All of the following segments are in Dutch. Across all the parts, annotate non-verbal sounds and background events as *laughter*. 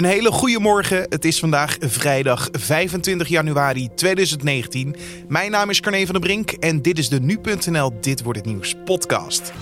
Een hele goede morgen. Het is vandaag vrijdag 25 januari 2019. Mijn naam is Carne van der Brink en dit is de Nu.nl Dit Wordt Het Nieuws podcast.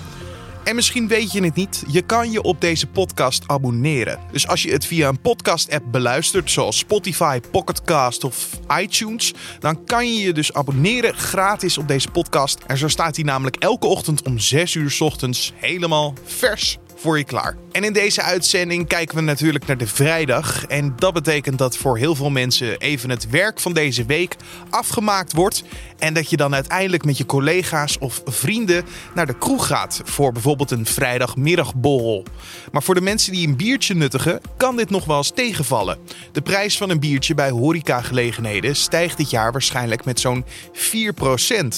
En misschien weet je het niet, je kan je op deze podcast abonneren. Dus als je het via een podcast-app beluistert, zoals Spotify, Pocketcast of iTunes, dan kan je je dus abonneren gratis op deze podcast. En zo staat hij namelijk elke ochtend om 6 uur ochtends helemaal vers voor je klaar. En in deze uitzending kijken we natuurlijk naar de vrijdag. En dat betekent dat voor heel veel mensen even het werk van deze week afgemaakt wordt. En dat je dan uiteindelijk met je collega's of vrienden naar de kroeg gaat voor bijvoorbeeld een vrijdagmiddagborrel. Maar voor de mensen die een biertje nuttigen, kan dit nog wel eens tegenvallen. De prijs van een biertje bij horecagelegenheden stijgt dit jaar waarschijnlijk met zo'n 4%.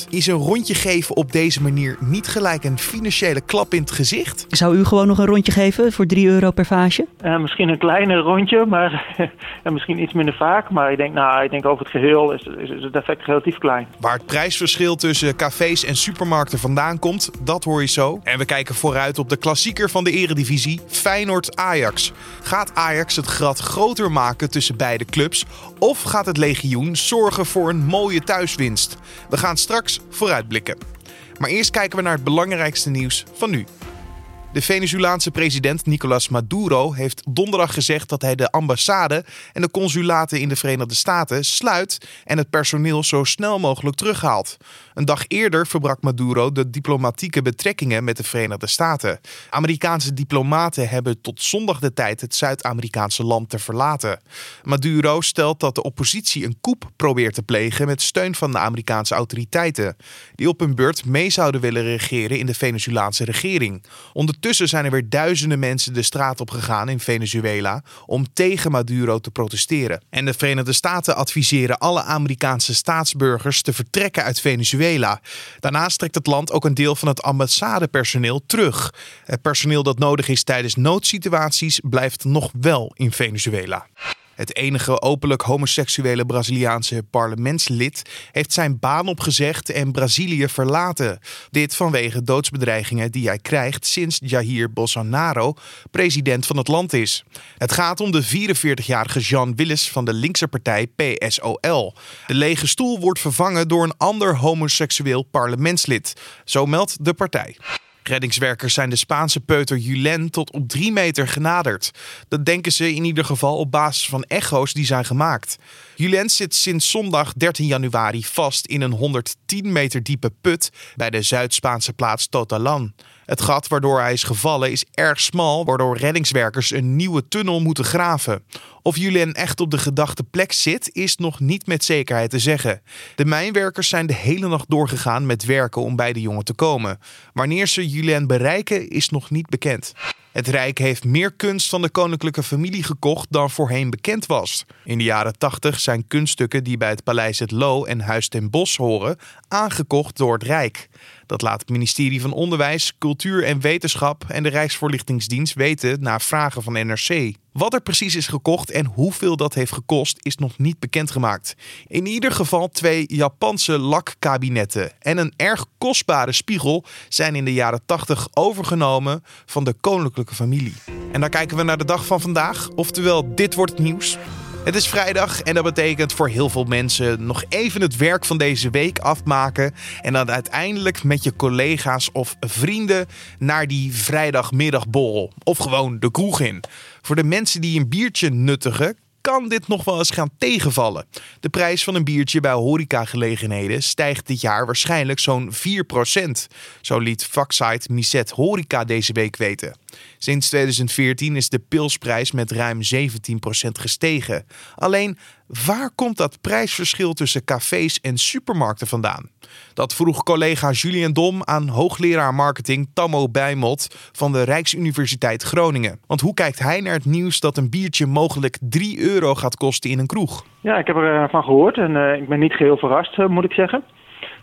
Is een rondje geven op deze manier niet gelijk een financiële klap in het gezicht? Zou u gewoon nog een rondje geven voor 3 euro per vaasje? Uh, misschien een kleiner rondje, maar *laughs* en misschien iets minder vaak. Maar ik denk, nou, ik denk over het geheel is, is, is het effect relatief klein. Waar het prijsverschil tussen cafés en supermarkten vandaan komt, dat hoor je zo. En we kijken vooruit op de klassieker van de eredivisie, Feyenoord-Ajax. Gaat Ajax het gat groter maken tussen beide clubs? Of gaat het legioen zorgen voor een mooie thuiswinst? We gaan straks vooruitblikken. Maar eerst kijken we naar het belangrijkste nieuws van nu. De Venezolaanse president Nicolas Maduro heeft donderdag gezegd dat hij de ambassade en de consulaten in de Verenigde Staten sluit en het personeel zo snel mogelijk terughaalt. Een dag eerder verbrak Maduro de diplomatieke betrekkingen met de Verenigde Staten. Amerikaanse diplomaten hebben tot zondag de tijd het Zuid-Amerikaanse land te verlaten. Maduro stelt dat de oppositie een coup probeert te plegen met steun van de Amerikaanse autoriteiten, die op hun beurt mee zouden willen regeren in de Venezolaanse regering. Ondertussen zijn er weer duizenden mensen de straat op gegaan in Venezuela om tegen Maduro te protesteren. En de Verenigde Staten adviseren alle Amerikaanse staatsburgers te vertrekken uit Venezuela Daarnaast trekt het land ook een deel van het ambassadepersoneel terug. Het personeel dat nodig is tijdens noodsituaties blijft nog wel in Venezuela. Het enige openlijk homoseksuele Braziliaanse parlementslid heeft zijn baan opgezegd en Brazilië verlaten. Dit vanwege doodsbedreigingen die hij krijgt sinds Jair Bolsonaro president van het land is. Het gaat om de 44-jarige Jean Willis van de linkse partij PSOL. De lege stoel wordt vervangen door een ander homoseksueel parlementslid. Zo meldt de partij. Reddingswerkers zijn de Spaanse peuter Julen tot op drie meter genaderd. Dat denken ze in ieder geval op basis van echo's die zijn gemaakt. Julen zit sinds zondag 13 januari vast in een 110 meter diepe put bij de Zuid-Spaanse plaats Totalan. Het gat waardoor hij is gevallen is erg smal, waardoor reddingswerkers een nieuwe tunnel moeten graven. Of Julien echt op de gedachte plek zit, is nog niet met zekerheid te zeggen. De mijnwerkers zijn de hele nacht doorgegaan met werken om bij de jongen te komen. Wanneer ze Julien bereiken, is nog niet bekend. Het Rijk heeft meer kunst van de koninklijke familie gekocht dan voorheen bekend was. In de jaren 80 zijn kunststukken die bij het Paleis Het Loo en Huis ten Bosch horen aangekocht door het Rijk. Dat laat het ministerie van Onderwijs, Cultuur en Wetenschap en de Rijksvoorlichtingsdienst weten na vragen van NRC. Wat er precies is gekocht en hoeveel dat heeft gekost is nog niet bekendgemaakt. In ieder geval twee Japanse lakkabinetten en een erg kostbare spiegel zijn in de jaren 80 overgenomen van de koninklijke familie. En dan kijken we naar de dag van vandaag, oftewel dit wordt nieuws. Het is vrijdag en dat betekent voor heel veel mensen nog even het werk van deze week afmaken. En dan uiteindelijk met je collega's of vrienden naar die vrijdagmiddagborrel. Of gewoon de kroeg in. Voor de mensen die een biertje nuttigen, kan dit nog wel eens gaan tegenvallen. De prijs van een biertje bij horecagelegenheden stijgt dit jaar waarschijnlijk zo'n 4%. Zo liet vaksite Miset Horeca deze week weten. Sinds 2014 is de pilsprijs met ruim 17% gestegen. Alleen, waar komt dat prijsverschil tussen cafés en supermarkten vandaan? Dat vroeg collega Julien Dom aan hoogleraar marketing Tammo Bijmot van de Rijksuniversiteit Groningen. Want hoe kijkt hij naar het nieuws dat een biertje mogelijk 3 euro gaat kosten in een kroeg? Ja, ik heb ervan gehoord en uh, ik ben niet geheel verrast, uh, moet ik zeggen.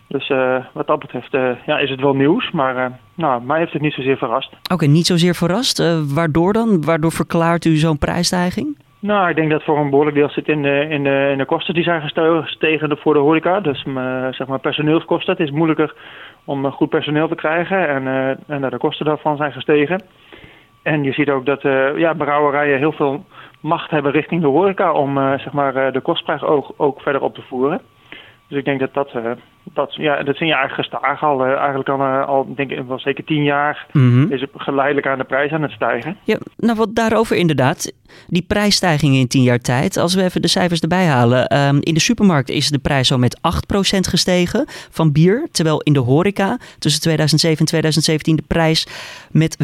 Dus uh, wat dat betreft uh, ja, is het wel nieuws, maar uh, nou, mij heeft het niet zozeer verrast. Oké, okay, niet zozeer verrast. waardoor dan? Waardoor verklaart u zo'n prijsstijging? Nou, ik denk dat voor een behoorlijk deel zit in de, in de, in de kosten die zijn gestegen voor de horeca. Dus zeg maar personeelskosten. Het is moeilijker om goed personeel te krijgen en, en de kosten daarvan zijn gestegen. En je ziet ook dat ja, brouwerijen heel veel macht hebben richting de horeca om zeg maar, de kostprijs ook, ook verder op te voeren. Dus ik denk dat dat, uh, dat, ja, dat zie je eigenlijk gestaag al. Uh, eigenlijk al, uh, al denk ik, wel zeker tien jaar mm is het geleidelijk aan de prijs aan het stijgen. Ja, nou wat daarover inderdaad. Die prijsstijgingen in tien jaar tijd. Als we even de cijfers erbij halen. Um, in de supermarkt is de prijs zo met 8% gestegen van bier. Terwijl in de horeca tussen 2007 en 2017 de prijs met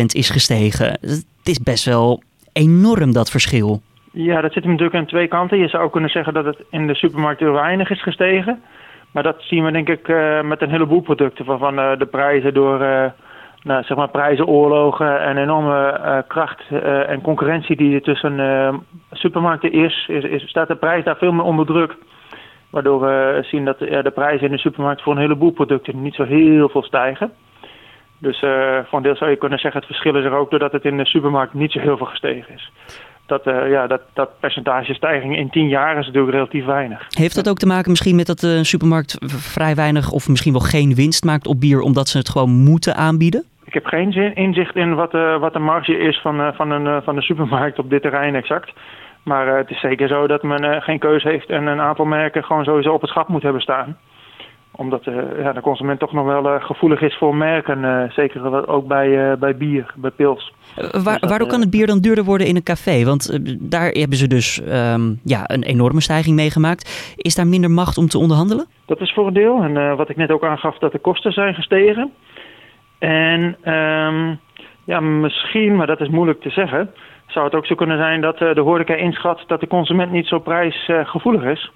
45% is gestegen. Het is best wel enorm dat verschil. Ja, dat zit hem natuurlijk aan twee kanten. Je zou kunnen zeggen dat het in de supermarkt heel weinig is gestegen. Maar dat zien we denk ik uh, met een heleboel producten. Waarvan uh, de prijzen door uh, nou, zeg maar prijzenoorlogen en enorme kracht en concurrentie die er tussen supermarkten is, is, is, staat de prijs daar veel meer onder druk. Waardoor we zien dat de prijzen in de supermarkt voor een heleboel producten niet zo heel veel stijgen. Dus voor een deel zou je kunnen zeggen het verschil is er ook doordat het in de supermarkt niet zo heel veel gestegen is dat, uh, ja, dat, dat percentage stijging in tien jaar is natuurlijk relatief weinig. Heeft dat ook te maken misschien met dat de supermarkt vrij weinig of misschien wel geen winst maakt op bier omdat ze het gewoon moeten aanbieden? Ik heb geen inzicht in wat, uh, wat de marge is van, uh, van, een, van de supermarkt op dit terrein exact. Maar het is zeker zo dat men geen keuze heeft en een aantal merken gewoon sowieso op het schap moet hebben staan omdat uh, ja, de consument toch nog wel uh, gevoelig is voor merken. Uh, zeker ook bij, bij bier, bij pils. Waar, dus waardoor kan het bier dan duurder worden in een café? Want daar hebben ze dus um, ja, een enorme stijging meegemaakt. Is daar minder macht om te onderhandelen? Dat is voor een deel. En wat ik net ook aangaf, dat de kosten zijn gestegen. En um, ja, misschien, maar dat is moeilijk te zeggen... zou het ook zo kunnen zijn dat de horeca inschat... dat de consument niet zo prijsgevoelig is.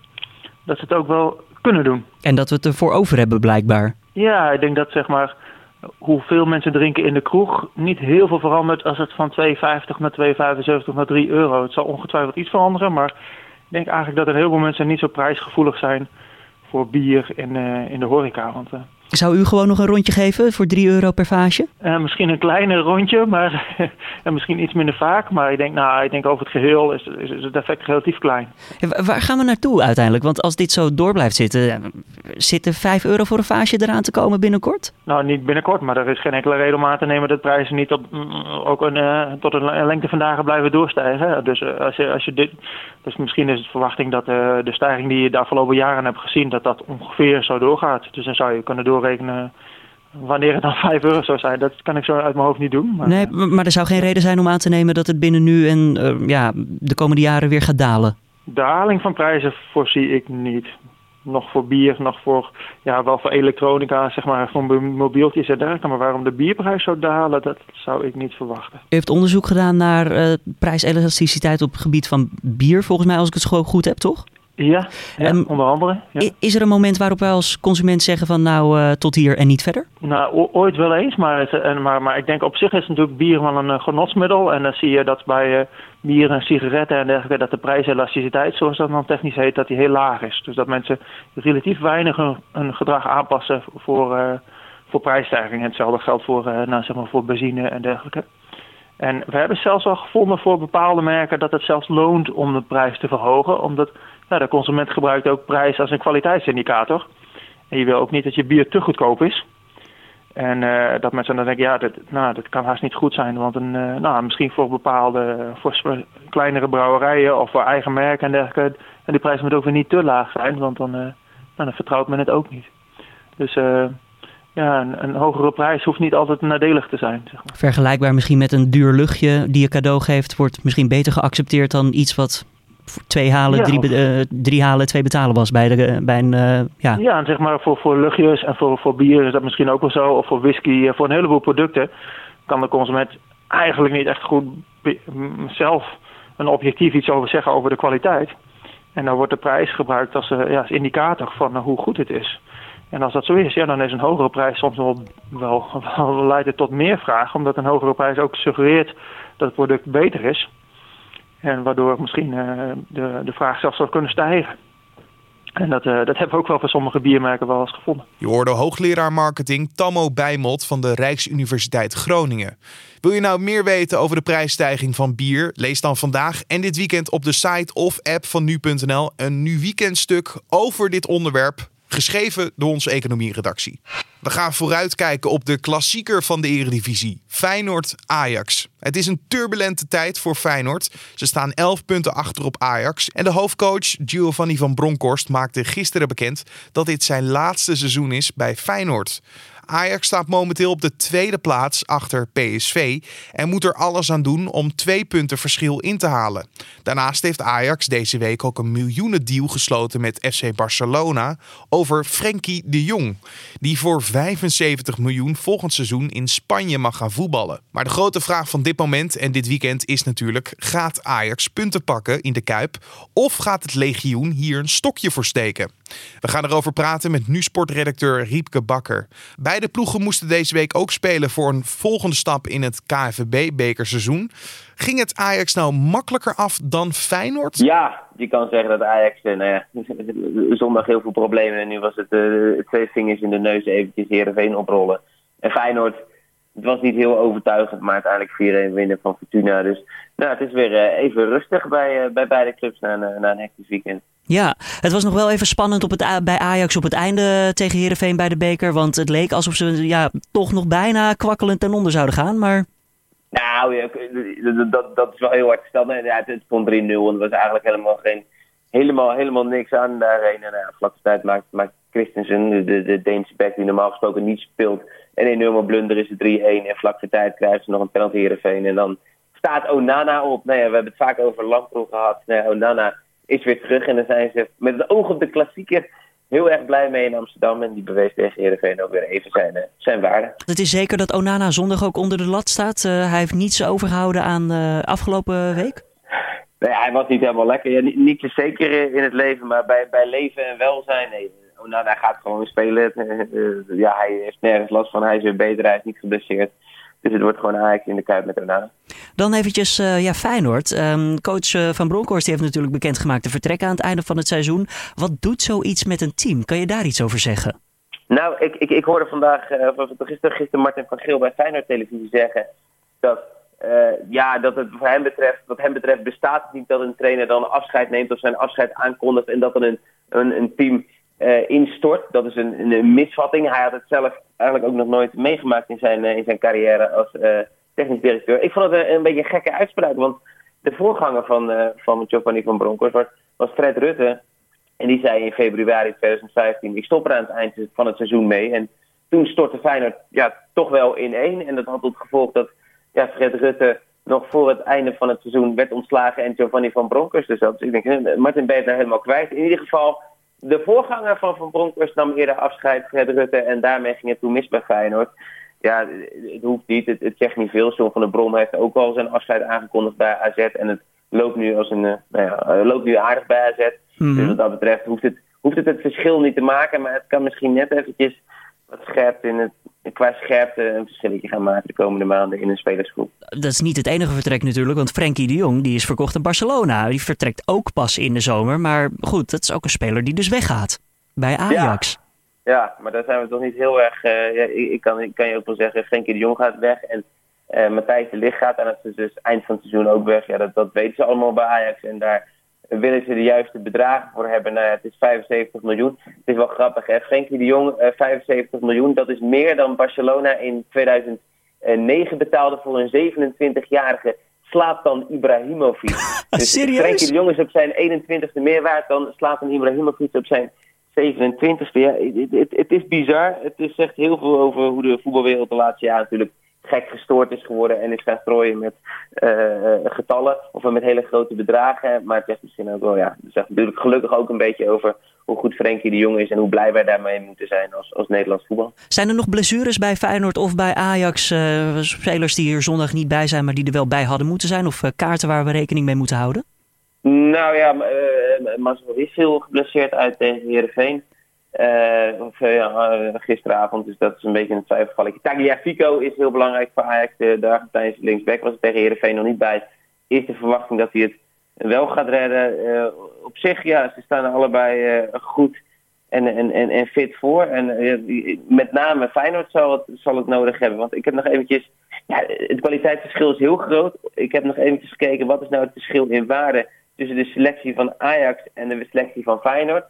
Dat ze het ook wel kunnen doen. En dat we het ervoor over hebben blijkbaar. Ja, ik denk dat zeg maar hoeveel mensen drinken in de kroeg niet heel veel verandert als het van 2,50 naar 2,75 naar 3 euro. Het zal ongetwijfeld iets veranderen, maar ik denk eigenlijk dat er heel veel mensen niet zo prijsgevoelig zijn voor bier in, uh, in de horeca. Want, uh, zou u gewoon nog een rondje geven voor 3 euro per vaasje? Uh, misschien een kleiner rondje, maar *laughs* en misschien iets minder vaak. Maar ik denk, nou, ik denk over het geheel is, is, is het effect relatief klein. waar gaan we naartoe uiteindelijk? Want als dit zo door blijft zitten, zit er 5 euro voor een vaasje eraan te komen binnenkort? Nou, niet binnenkort, maar er is geen enkele reden om aan te nemen dat prijzen niet op, mm, ook een, uh, tot een lengte van dagen blijven doorstijgen. Dus, uh, als je, als je dit, dus misschien is het verwachting dat de stijging die je de afgelopen jaren hebt gezien, dat dat ongeveer zo doorgaat. Dus dan zou je kunnen door doorrekenen wanneer het dan *laughs* 5 euro zou zijn. Dat kan ik zo uit mijn hoofd niet doen. Maar, nee, maar er zou geen reden zijn om aan te nemen dat het binnen nu en uh, ja, de komende jaren weer gaat dalen. Daling van prijzen voorzie ik niet. Nog voor bier, nog voor, ja, wel voor elektronica, zeg maar, voor mobieltjes en dergelijke. Maar waarom de bierprijs zou dalen, dat zou ik niet verwachten. U heeft onderzoek gedaan naar uh, prijselasticiteit op het gebied van bier, volgens mij, als ik het gewoon goed heb, toch? Ja, ja um, onder andere. Ja. Is er een moment waarop wij als consument zeggen van nou uh, tot hier en niet verder? Nou, ooit wel eens, maar, het, en, maar, maar ik denk op zich is natuurlijk bier wel een uh, genotsmiddel. En dan zie je dat bij uh, bier en sigaretten en dergelijke dat de prijselasticiteit, zoals dat dan technisch heet, dat die heel laag is. Dus dat mensen relatief weinig hun, hun gedrag aanpassen voor, voor prijsstijgingen. Hetzelfde geldt voor, nou, zeg maar voor benzine en dergelijke. En we hebben zelfs al gevonden voor bepaalde merken dat het zelfs loont om de prijs te verhogen. Omdat nou, de consument gebruikt ook prijs als een kwaliteitsindicator. En je wil ook niet dat je bier te goedkoop is. En uh, dat mensen dan denken, ja, dat, nou, dat kan haast niet goed zijn. Want een, uh, nou, misschien voor bepaalde, voor kleinere brouwerijen of voor eigen merken en dergelijke. En die prijs moet ook weer niet te laag zijn, want dan, uh, nou, dan vertrouwt men het ook niet. Dus ja, een, een, hogere prijs hoeft niet altijd nadelig te zijn. Zeg maar. Vergelijkbaar misschien met een duur luchtje die je cadeau geeft, wordt misschien beter geaccepteerd dan iets wat twee halen, drie, uh, drie halen, twee betalen was bij, de, bij een... Uh, ja. ja, en zeg maar voor, voor luchtjes en voor, voor bier is dat misschien ook wel zo. Of voor whisky, voor een heleboel producten kan de consument eigenlijk niet echt goed zelf een objectief iets over zeggen over de kwaliteit. En dan wordt de prijs gebruikt als, ja, als indicator van hoe goed het is. En als dat zo is, ja, dan is een hogere prijs soms wel, wel, *laughs* wel leidt tot meer vraag. Omdat een hogere prijs ook suggereert dat het product beter is. En waardoor misschien uh, de, de vraag zelfs zou kunnen stijgen. En dat, uh, dat hebben we ook wel voor sommige biermerken wel eens gevonden. Je hoorde hoogleraar marketing Tammo Bijmot van de Rijksuniversiteit Groningen. Wil je nou meer weten over de prijsstijging van bier? Lees dan vandaag en dit weekend op de site of app van nu.nl een nu weekendstuk over dit onderwerp, geschreven door onze economieredactie. We gaan vooruitkijken op de klassieker van de Eredivisie, Feyenoord-Ajax. Het is een turbulente tijd voor Feyenoord. Ze staan 11 punten achter op Ajax. En de hoofdcoach Giovanni van Bronckhorst maakte gisteren bekend dat dit zijn laatste seizoen is bij Feyenoord. Ajax staat momenteel op de tweede plaats achter PSV en moet er alles aan doen om twee punten verschil in te halen. Daarnaast heeft Ajax deze week ook een miljoenendeal gesloten met FC Barcelona over Frenkie de Jong, die voor 75 miljoen volgend seizoen in Spanje mag gaan voetballen. Maar de grote vraag van dit moment en dit weekend is natuurlijk: gaat Ajax punten pakken in de Kuip of gaat het legioen hier een stokje voor steken? We gaan erover praten met nu-sportredacteur Riepke Bakker. Beide ploegen moesten deze week ook spelen voor een volgende stap in het KNVB-bekerseizoen. Ging het Ajax nou makkelijker af dan Feyenoord? Ja, je kan zeggen dat Ajax uh, nou *laughs* zondag heel veel problemen en nu was het uh, twee vingers in de neus eventjes Heerenveen oprollen. En Feyenoord, het was niet heel overtuigend, maar uiteindelijk 4-1 winnen van Fortuna. Dus nou, het is weer uh, even rustig bij, bij beide clubs na, na een hectisch weekend. Ja, het was nog wel even spannend op het, bij Ajax op het einde tegen Herenveen bij de beker. Want het leek alsof ze ja, toch nog bijna kwakkelend ten onder zouden gaan. Maar... Nou, ja, dat, dat is wel heel hard gesteld. Ja, het stond 3-0 en er was eigenlijk helemaal, geen, helemaal, helemaal niks aan daarheen. En ja, vlak tijd maakt, maakt Christensen, de, de Deense back die normaal gesproken niet speelt, een enorme blunder is het 3-1. En vlak voor tijd krijgen ze nog een penalty Herenveen. En dan staat Onana op. Nou ja, we hebben het vaak over Lamproe gehad. Nee, Onana is weer terug. En dan zijn ze met het oog op de klassieker heel erg blij mee in Amsterdam. En die bewees tegen Heerenveen ook weer even zijn, uh, zijn waarde. Het is zeker dat Onana zondag ook onder de lat staat. Uh, hij heeft niets overgehouden aan de uh, afgelopen week. Nee, hij was niet helemaal lekker. Ja, niet zeker in het leven, maar bij, bij leven en welzijn. Nee, Onana gaat gewoon spelen. *laughs* ja, hij heeft nergens last van. Hij is weer beter, hij is niet geblesseerd. Dus het wordt gewoon Ajax in de Kuip met Onana. Dan eventjes uh, ja, Feyenoord. Um, coach uh, Van Bronckhorst heeft natuurlijk bekendgemaakt te vertrekken aan het einde van het seizoen. Wat doet zoiets met een team? Kan je daar iets over zeggen? Nou, ik, ik, ik hoorde vandaag, uh, gisteren, gisteren Martin van Geel bij Feyenoord televisie zeggen... dat, ja, dat het voor hem betreft, wat hem betreft bestaat het niet dat een trainer dan afscheid neemt of zijn afscheid aankondigt... en dat er een, een, een team uh, instort. Dat is een, een, misvatting. Hij had het zelf eigenlijk ook nog nooit meegemaakt in zijn, uh, in zijn carrière als uh, technisch directeur. Ik vond het een, beetje een gekke uitspraak, want de voorganger van, van Giovanni van Bronckhorst was, was Fred Rutte. En die zei in februari 2015, ik stop er aan het eind van het seizoen mee. En toen stortte Feyenoord ja, toch wel in één. En dat had tot gevolg dat ja, Fred Rutte nog voor het einde van het seizoen werd ontslagen en Giovanni van Bronckhorst dus dat. Ik denk, Martin ben je daar helemaal kwijt. In ieder geval de voorganger van Van Bronckhorst nam eerder afscheid, Fred Rutte, en daarmee ging het toen mis bij Feyenoord. Ja, het hoeft niet, het, het zegt niet veel. John van der Brom heeft ook al zijn afscheid aangekondigd bij AZ en het loopt nu, als een, uh, nou ja, loopt nu aardig bij AZ. Mm -hmm. Dus wat dat betreft hoeft het, hoeft het het verschil niet te maken, maar het kan misschien net eventjes wat scherpte in het, qua scherpte een verschilletje gaan maken de komende maanden in een spelersgroep. Dat is niet het enige vertrek natuurlijk, want Frenkie de Jong die is verkocht aan Barcelona. Die vertrekt ook pas in de zomer, maar goed, dat is ook een speler die dus weggaat bij Ajax. Ja, ja maar daar zijn we toch niet heel erg... Uh, ja, ik, ik, kan, ik kan je ook wel zeggen, Frenkie de Jong gaat weg en uh, Matthijs de Ligt gaat en dat is dus eind van het seizoen ook weg. Ja, dat, dat weten ze allemaal bij Ajax en daar willen ze de juiste bedragen voor hebben. Nou het is 75 miljoen. Het is wel grappig, hè? Frenkie de Jong, uh, 75 miljoen. Dat is meer dan Barcelona in 2009 betaalde voor een 27-jarige Slatan Ibrahimovic. *laughs* dus Serieus? Frenkie de Jong is op zijn 21ste meer waard dan Slatan Ibrahimovic op zijn 27ste. Ja, het, het, het is bizar. Het echt heel veel over hoe de voetbalwereld de laatste jaren natuurlijk gek gestoord is geworden en is gaan strooien met uh, getallen of met hele grote bedragen. Maar het zegt misschien ook wel, ja, het zegt natuurlijk gelukkig ook een beetje over hoe goed Frenkie de Jong is en hoe blij wij daarmee moeten zijn als, als Nederlands voetbal. Zijn er nog blessures bij Feyenoord of bij Ajax? Uh, spelers die hier zondag niet bij zijn, maar die er wel bij hadden moeten zijn? Of kaarten waar we rekening mee moeten houden? Nou ja, uh, Marcel is veel geblesseerd uit tegen Heerenveen. Uh, of, uh, gisteravond, dus dat is een beetje een twijfelgevalletje. Tagliafico is heel belangrijk voor Ajax. De, Argentijnse linksback was er tegen Heerenveen nog niet bij. Is de verwachting dat hij het wel gaat redden. Op zich, ja, ze staan allebei goed en, en, en, en fit voor. En met name Feyenoord zal het, zal het nodig hebben. Want ik heb nog eventjes... Ja, het kwaliteitsverschil is heel groot. Ik heb nog eventjes gekeken, wat is nou het verschil in waarde... tussen de selectie van Ajax en de selectie van Feyenoord.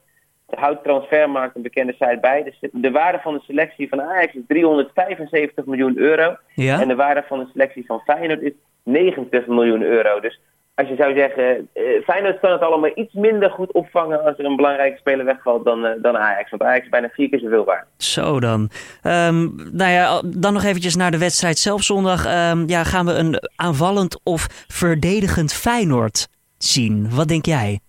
Houdt Transfermarkt een bekende site bij. De, de, waarde van de selectie van Ajax is 375 miljoen euro. Ja? En de waarde van de selectie van Feyenoord is 90 miljoen euro. Dus als je zou zeggen, uh, Feyenoord kan het allemaal iets minder goed opvangen als er een belangrijke speler wegvalt dan, uh, dan Ajax. Want Ajax is bijna vier keer zoveel waard. Zo dan. Um, nou ja, dan nog eventjes naar de wedstrijd zelf zondag. Um, ja, gaan we een aanvallend of verdedigend Feyenoord zien? Wat denk jij?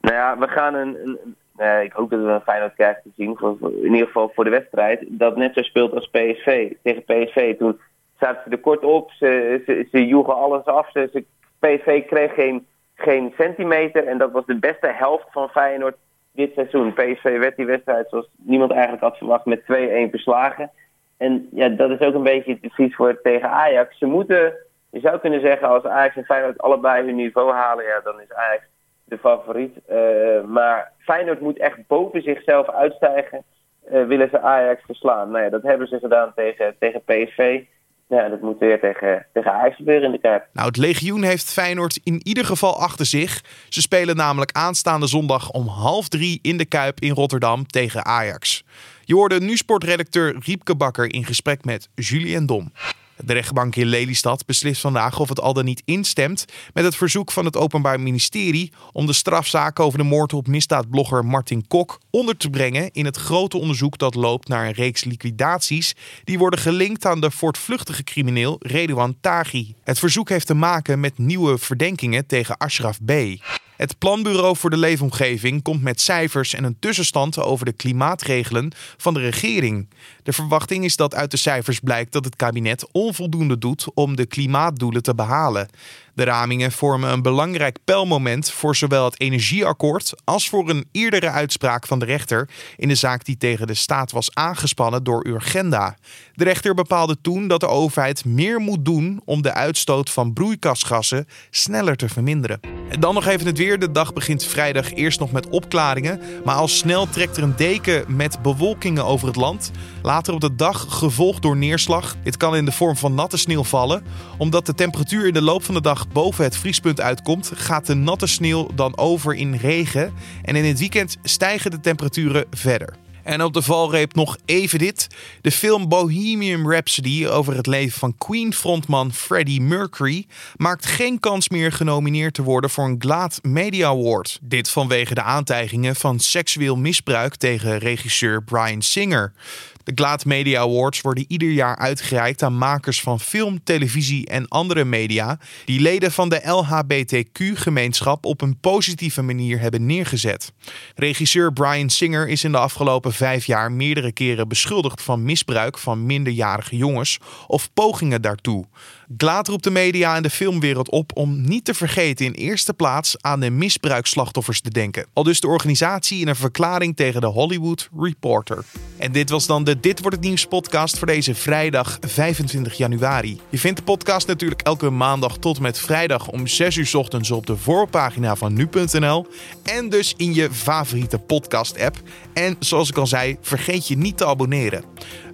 Nou ja, we gaan een... een uh, ik hoop dat we een Feyenoord krijgen te zien, voor, in ieder geval voor de wedstrijd. Dat net zo speelt als PSV. Tegen PSV, toen zaten ze er kort op, ze, ze, joegen alles af, ze, PSV kreeg geen, geen centimeter en dat was de beste helft van Feyenoord dit seizoen. PSV werd die wedstrijd zoals niemand eigenlijk had verwacht met 2-1 verslagen. En ja, dat is ook een beetje advies voor tegen Ajax. Ze moeten, je zou kunnen zeggen, als Ajax en Feyenoord allebei hun niveau halen, ja, dan is Ajax de favoriet. Uh, maar Feyenoord moet echt boven zichzelf uitstijgen. Uh, willen ze Ajax verslaan? Nou ja, dat hebben ze gedaan tegen, tegen PSV. Ja, dat moet weer tegen, tegen Ajax gebeuren in de Kuip. Nou, het legioen heeft Feyenoord in ieder geval achter zich. Ze spelen namelijk aanstaande zondag om half drie in de Kuip in Rotterdam tegen Ajax. Je hoorde nu sportredacteur Riepke Bakker in gesprek met Julien Dom. De rechtbank in Lelystad beslist vandaag of het al dan niet instemt met het verzoek van het Openbaar Ministerie om de strafzaak over de moord op misdaadblogger Martin Kok onder te brengen in het grote onderzoek dat loopt naar een reeks liquidaties die worden gelinkt aan de voortvluchtige crimineel Redouan Taghi. Het verzoek heeft te maken met nieuwe verdenkingen tegen Ashraf B. Het Planbureau voor de Leefomgeving komt met cijfers en een tussenstand over de klimaatregelen van de regering. De verwachting is dat uit de cijfers blijkt dat het kabinet onvoldoende doet om de klimaatdoelen te behalen. De ramingen vormen een belangrijk pijlmoment voor zowel het energieakkoord als voor een eerdere uitspraak van de rechter in de zaak die tegen de staat was aangespannen door Urgenda. De rechter bepaalde toen dat de overheid meer moet doen om de uitstoot van broeikasgassen sneller te verminderen. En dan nog even het weer. De dag begint vrijdag eerst nog met opklaringen, maar al snel trekt er een deken met bewolkingen over het land. Later op de dag gevolgd door neerslag. Dit kan in de vorm van natte sneeuw vallen. Omdat de temperatuur in de loop van de dag boven het vriespunt uitkomt, gaat de natte sneeuw dan over in regen. En in het weekend stijgen de temperaturen verder. En op de valreep nog even dit. De film Bohemian Rhapsody over het leven van Queen-frontman Freddie Mercury maakt geen kans meer genomineerd te worden voor een GLAAD Media Award. Dit vanwege de aantijgingen van seksueel misbruik tegen regisseur Brian Singer. De GLAAD Media Awards worden ieder jaar uitgereikt aan makers van film, televisie en andere media die leden van de LHBTQ-gemeenschap op een positieve manier hebben neergezet. Regisseur Brian Singer is in de afgelopen vijf jaar meerdere keren beschuldigd van misbruik van minderjarige jongens of pogingen daartoe. GLAAD roept de media en de filmwereld op om niet te vergeten in eerste plaats aan de misbruikslachtoffers te denken. Al dus de organisatie in een verklaring tegen de Hollywood Reporter. En dit was dan de Dit Wordt Het Nieuws podcast voor deze vrijdag 25 januari. Je vindt de podcast natuurlijk elke maandag tot met vrijdag om 6 uur ochtends op de voorpagina van nu.nl. En dus in je favoriete podcast app. En zoals ik al zei, vergeet je niet te abonneren.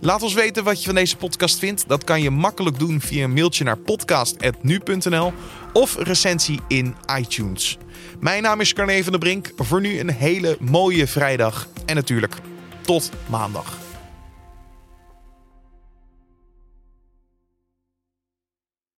Laat ons weten wat je van deze podcast vindt. Dat kan je makkelijk doen via een mailtje naar podcast.nu.nl of recensie in iTunes. Mijn naam is Carne van der Brink. Voor nu een hele mooie vrijdag en natuurlijk tot maandag.